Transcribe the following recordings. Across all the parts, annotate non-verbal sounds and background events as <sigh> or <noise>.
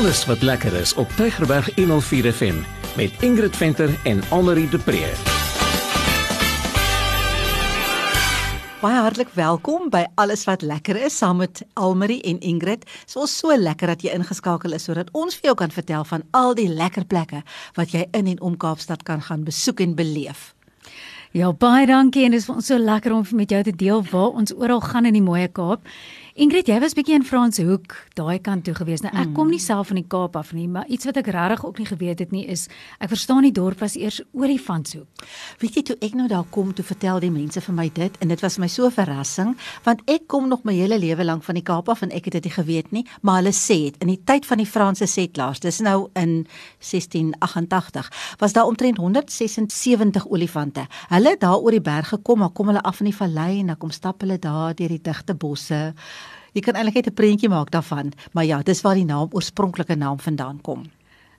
Alles wat lekker is op Tygerberg 104 FM met Ingrid Venter en Annelie de Pre. Baie hartlik welkom by Alles wat lekker is saam met Almarie en Ingrid. Dit is so lekker dat jy ingeskakel is sodat ons vir jou kan vertel van al die lekker plekke wat jy in en om Kaapstad kan gaan besoek en beleef. Ja, baie dankie en dit is vir ons so lekker om met jou te deel waar ons oral gaan in die mooi Kaap. Ingrid, jy was bietjie in Franshoek, daai kant toe gewees. Nou ek kom nie self van die Kaap af nie, maar iets wat ek regtig ook nie geweet het nie is ek verstaan die dorp was eers Olifantshoek. Weet jy toe ek nou daar kom toe vertel die mense vir my dit en dit was my so 'n verrassing want ek kom nog my hele lewe lank van die Kaap af en ek het dit nie geweet nie, maar hulle sê dit in die tyd van die Franse setlaars, dis nou in 1688, was daar omtrent 176 olifante. Hulle het daar oor die berg gekom, maar kom hulle af in die vallei en dan kom stap hulle daar deur die digte bosse. Jy kan eintlik net 'n prentjie maak daarvan, maar ja, dis waar die naam oorspronklike naam vandaan kom.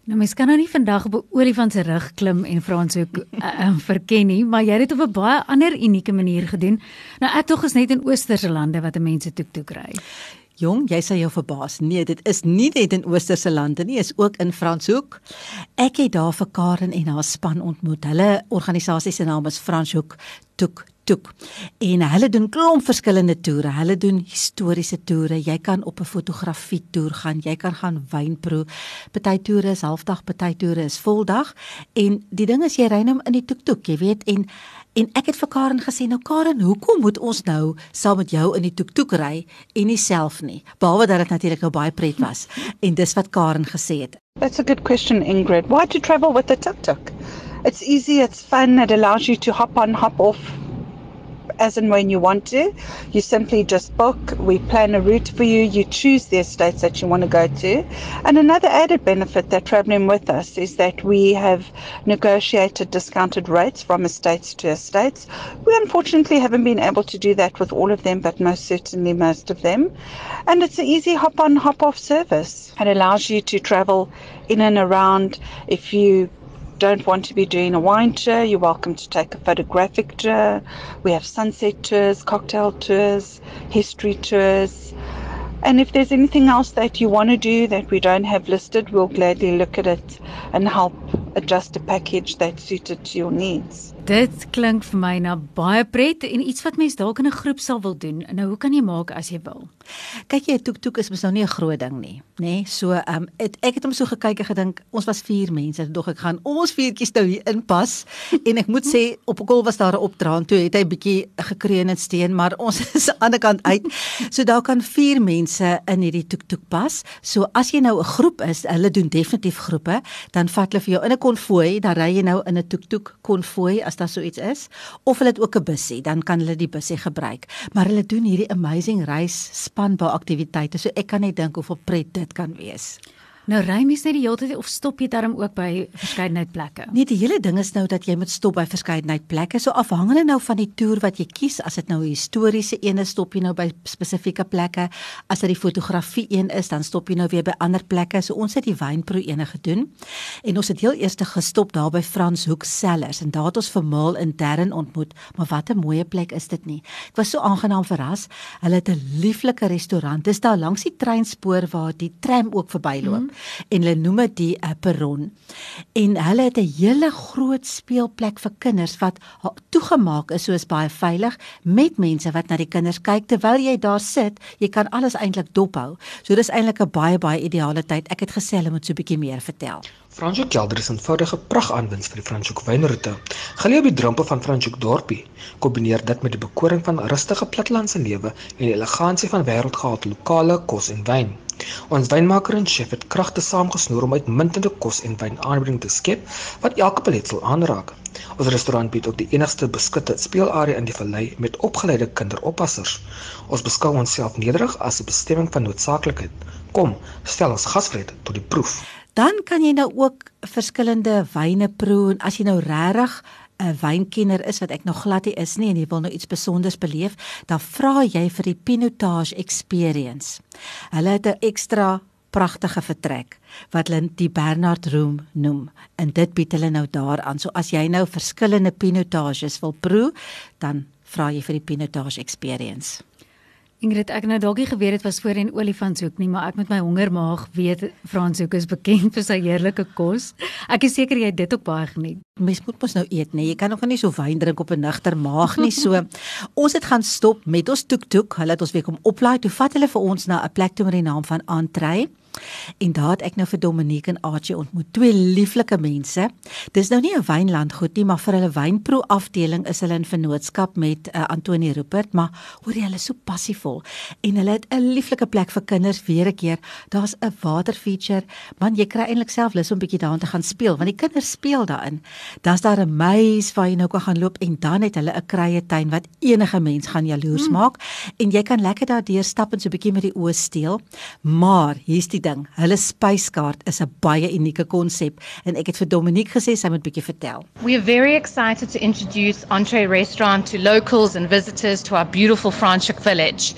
Nou mens kan nou nie vandag op 'n olifant se rug klim en Franshoek uh, uh, verken nie, maar jy het dit op 'n baie ander unieke manier gedoen. Nou ek tog is net in oosterse lande wat mense toek toe kry. Jong, jy sê jou verbaas. Nee, dit is nie net in oosterse lande nie, is ook in Franshoek. Ek het daar vir Karen en haar span ontmoet. Hulle organisasie se naam is Franshoek Toek Toek. En hulle doen klomp verskillende toere. Hulle doen historiese toere. Jy kan op 'n fotografie toer gaan, jy kan gaan wynproe. Party toere is halfdag, party toere is voldag. En die ding is jy ry nou in die Toek, jy weet, en En ek het vir Karen gesê, nou Karen, hoekom moet ons nou saam met jou in die toektoek ry en nie self nie? Behalwe dat dit natuurlik nou baie pret was. <laughs> En dis wat Karen gesê het. That's a good question, Ingrid. Why to travel with the tuk-tuk? It's easy, it's fun, it allows you to hop on, hop off as and when you want to. You simply just book, we plan a route for you, you choose the estates that you want to go to. And another added benefit that traveling with us is that we have negotiated discounted rates from estates to estates. We unfortunately haven't been able to do that with all of them, but most certainly most of them. And it's an easy hop on, hop off service. It allows you to travel in and around if you don't want to be doing a wine tour, you're welcome to take a photographic tour. We have sunset tours, cocktail tours, history tours. And if there's anything else that you want to do that we don't have listed, we'll gladly look at it and help adjust a package that's suited to your needs. Dit klink vir my na baie pret en iets wat mens dalk in 'n groep sal wil doen. Nou hoe kan jy maak as jy wil? Kyk jy toek toek is mos nou nie 'n groot ding nie, nê? Nee? So ehm um, het, ek het hom so gekyk en gedink ons was 4 mense, dog ek gaan ons viertjies nou hier inpas <laughs> en ek moet sê op 'n kol was daar 'n opdraand toe het hy bietjie gekreun en steen, maar ons <laughs> is aan die ander kant uit. So daar kan 4 mense in hierdie toek toek pas. So as jy nou 'n groep is, hulle doen definitief groepe, dan vat hulle vir jou in 'n konvooi, dan ry jy nou in 'n toek toek konvooi as daar so iets is of hulle het ook 'n bussie, dan kan hulle die bussie gebruik. Maar hulle doen hierdie amazing reis spanbare aktiwiteite. So ek kan net dink hoeveel pret dit kan wees. Nou ry mens net die hele tyd of stop jy darm ook by verskeidenheid plekke? Nee, die hele ding is nou dat jy moet stop by verskeidenheid plekke. So afhangende nou van die toer wat jy kies, as dit nou 'n historiese een is, stop jy nou by spesifieke plekke. As dit die fotografie een is, dan stop jy nou weer by ander plekke. So ons het die wynproe ene gedoen. En ons het heel eers gestop daar by Franshoek Cellars en daar het ons vir Maal intern ontmoet. Maar wat 'n mooi plek is dit nie. Ek was so aangenaam verras. Hulle het 'n lieflike restaurant. Dis daar langs die treinspoor waar die tram ook verbyloop. Mm en hulle noem dit die perron. En hulle het 'n hele groot speelplek vir kinders wat toegemaak is soos baie veilig met mense wat na die kinders kyk terwyl jy daar sit. Jy kan alles eintlik dophou. So dis eintlik 'n baie baie ideale tyd. Ek het gesê hulle moet so 'n bietjie meer vertel. Franschhoek Kelder is 'n eenvoudige pragtaanwins vir die Franschhoek wynroete. Geleë op die drempel van Franschhoek dorpie, kombineer dit met die bekoring van rustige plattelandse lewe en die elegansie van wêreldgehalte lokale kos en wyn. Ons wynmaker en chef het kragte saamgesnoer om uitmuntende kos en wyn aanbieding te skep wat elke palet sal aanraak. Ons restaurant bied ook die enigste beskutte speelarea in die vallei met opgeleide kinderoppassers. Ons beskou onsself nederig as 'n bestemming van noodsaaklikheid. Kom, stel ons gasvryheid tot die proef. Dan kan jy nou ook verskillende wyne proe en as jy nou regtig 'n wynkenner is wat ek nog glad nie is nie en jy wil nou iets spesiaals beleef, dan vra jy vir die Pinotage Experience. Hulle het 'n ekstra pragtige vertrek wat hulle die Bernard Room noem en dit bied hulle nou daaraan. So as jy nou verskillende Pinotages wil proe, dan vra jy vir die Pinotage Experience. Ingrid, ek nou dalk nie geweet dit was voorheen olifantshoek nie, maar ek met my hongermaag weet Franshoek is bekend vir sy heerlike kos. Ek is seker jy het dit ook baie geniet. Mens moet mos nou eet, nee. Jy kan nog nie so wyn drink op 'n nugter maag nie. So <laughs> ons het gaan stop met ons toektoek. Hulle het ons weer kom oplaai. Toe vat hulle vir ons na 'n plek toe met die naam van Antrey. En daar het ek nou vir Dominique en Archie ontmoet, twee lieflike mense. Dis nou nie 'n wynlandgoed nie, maar vir hulle wynpro afdeling is hulle in vennootskap met uh, Antonie Rupert, maar hoor jy hulle is so passievol en hulle het 'n lieflike plek vir kinders weer 'n keer. Daar's 'n water feature, man jy kry eintlik self lus om bietjie daarin te gaan speel, want die kinders speel daarin. Dan's daar 'n meis waar jy nou kan gaan loop en dan het hulle 'n kruie tuin wat enige mens gaan jaloers mm. maak en jy kan lekker daardeur stap en so 'n bietjie met die oë steel. Maar hier's die ding. Hulle spyskaart is 'n baie unieke konsep en ek het vir Dominique gesê sy moet bietjie vertel. We are very excited to introduce Entree Restaurant to locals and visitors to our beautiful Franschhoek village.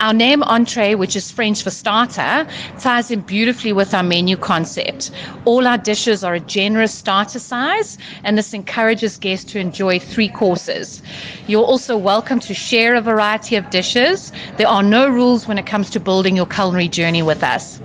Our name entree, which is French for starter, ties in beautifully with our menu concept. All our dishes are a generous starter size, and this encourages guests to enjoy three courses. You're also welcome to share a variety of dishes. There are no rules when it comes to building your culinary journey with us.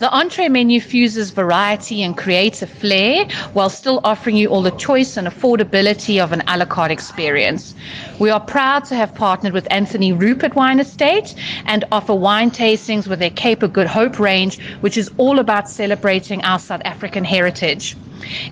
The entree menu fuses variety and creates a flair while still offering you all the choice and affordability of an a la carte experience. We are proud to have partnered with Anthony Rupert Wine Estate and offer wine tastings with their Cape of Good Hope range, which is all about celebrating our South African heritage.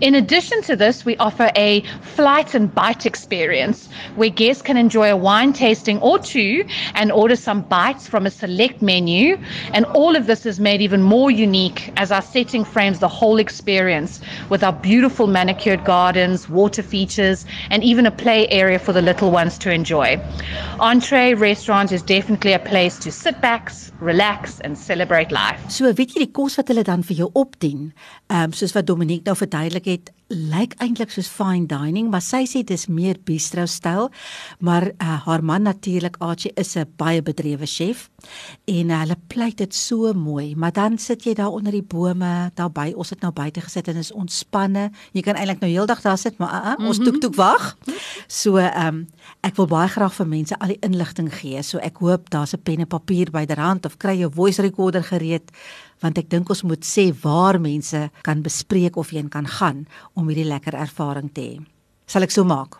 In addition to this, we offer a flight and bite experience where guests can enjoy a wine tasting or two and order some bites from a select menu. And all of this is made even more unique as our setting frames the whole experience with our beautiful manicured gardens, water features, and even a play area for the little ones to enjoy. Entree Restaurant is definitely a place to sit back, relax, and celebrate life. So weet jy die kos wat hulle dan vir jou opdien, um, soos wat Dominique nou verduidelik het, lyk eintlik soos fine dining, maar sy sê dis meer bistro styl. Maar uh, haar man natuurlik Archie is 'n baie bedrewe chef en uh, hulle pleit dit so mooi, maar dan sit jy daar onder die bome, daarby, ons het nou buite gesit en is ontspanne. Jy kan eintlik nou heeldag daar sit, maar uh, uh, ons mm -hmm. toek toek wag. So ehm um, ek wil baie graag vir mense al die inligting gee. So ek hoop daar's 'n pen en papier byderhand of kry jou voice recorder gereed want ek dink ons moet sê waar mense kan bespreek of jy kan gaan om hierdie lekker ervaring te hê. Sal ek so maak?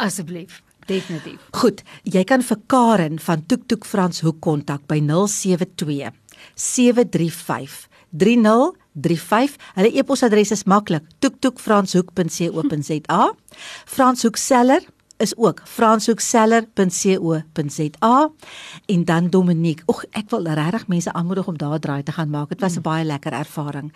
Asseblief. Definitief. Goed, jy kan vir Karen van Toek Toek Frans Hoek kontak by 072 735 3035. Hulle e-posadres is maklik: toektoekfranshoek.co.za. Franshoek seller is ook franshoekseller.co.za en dan Dominique. Oek, ek wil regtig mense aanmoedig om daar draai te gaan maak. Dit was 'n baie lekker ervaring.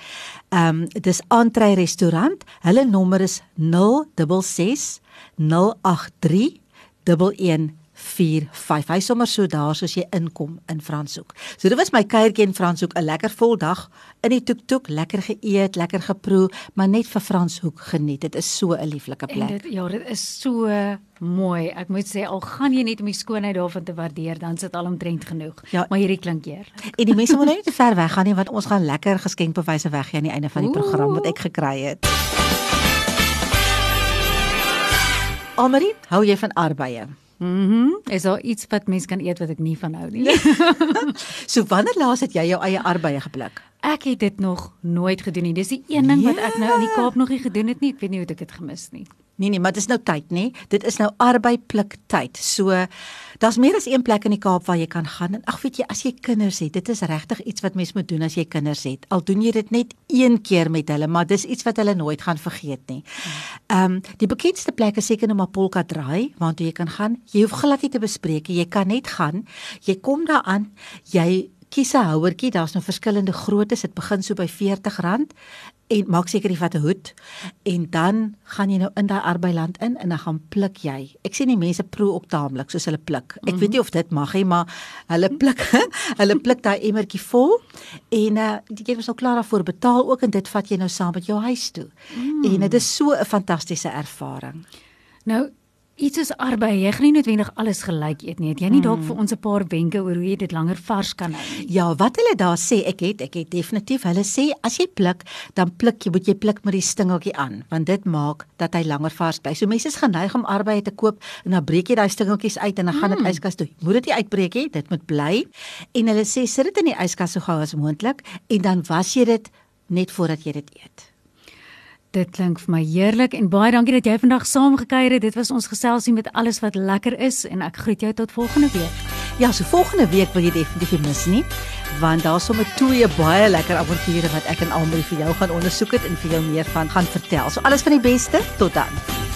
Ehm um, dis Antrey restaurant. Hulle nommer is 066 083 11 45. Hy sommer so daar soos jy inkom in Franshoek. So dit was my kuiertjie in Franshoek, 'n lekker vol dag in die toektoek, lekker geëet, lekker geproe, maar net vir Franshoek geniet. Dit is so 'n lieflike plek. En dit ja, dit is so mooi. Ek moet sê al gaan jy net om die skoonheid daarvan te waardeer, dan sit al omtrent genoeg. Ja, maar hierdie klink heerlik. En die mense moet nou nie te ver weg gaan nie want ons gaan lekker geskenkbewyse weggee aan die einde van die program wat ek gekry het. Almarie, hou jy van arbeie? Mhm. Mm is daar iets wat mens kan eet wat ek nie van hou nie? <laughs> so wanneer laas het jy jou eie arbeie gepluk? Ek het dit nog nooit gedoen nie. Dis die een ding wat ek nou in die Kaap nog nie gedoen het nie. Ek weet nie hoe ek dit gemis nie. Nee nee, maar dit is nou tyd, nê? Dit is nou arbeid pluk tyd. So daar's meer as een plek in die Kaap waar jy kan gaan. En ag weet jy, as jy kinders het, dit is regtig iets wat mens moet doen as jy kinders het. Al doen jy dit net een keer met hulle, maar dis iets wat hulle nooit gaan vergeet nie. Ehm um, die bekendste plek is seker nou Mapolka Draai, waar jy kan gaan. Jy hoef glad nie te bespreek nie. Jy kan net gaan. Jy kom daar aan, jy kies 'n houertjie, daar's nou verskillende groottes. Dit begin so by R40 en maak seker jy vat 'n hoed en dan gaan jy nou in daai arbeiland in en dan gaan pluk jy. Ek sien die mense proe op taamlik soos hulle pluk. Ek mm -hmm. weet nie of dit mag nie, maar hulle pluk <laughs> hulle pluk daai emmertjie vol en uh jy het nou klaar daarvoor betaal ook en dit vat jy nou saam met jou huis toe. Mm. En dit is so 'n fantastiese ervaring. Nou iets soos arbei, jy gaan nie noodwendig alles gelyk eet nie. Het jy nie dalk Hmm. vir ons 'n paar wenke oor hoe jy dit langer vars kan hou? Ja, wat hulle daar sê, ek het ek het definitief hulle sê as jy pluk, dan pluk jy moet jy pluk met die stingeltjie aan, want dit maak dat hy langer vars bly. So mense is geneig om arbeie te koop en dan breek jy daai stingeltjies uit en dan gaan dit Mm. yskas toe. Moet dit nie uitbreek nie, dit moet bly. En hulle sê sit dit in die yskas so gou as moontlik en dan was jy dit net voordat jy dit eet. Dit klink vir my heerlik en baie dankie dat jy vandag saamgekuier het. Dit was ons geselsie met alles wat lekker is en ek groet jou tot volgende week. Ja, so volgende week wil jy definitief nie mis nie, want daar's sommer twee baie lekker avonture wat ek en Almarie vir jou gaan ondersoek het en vir jou meer van gaan vertel. So alles van die beste, tot dan.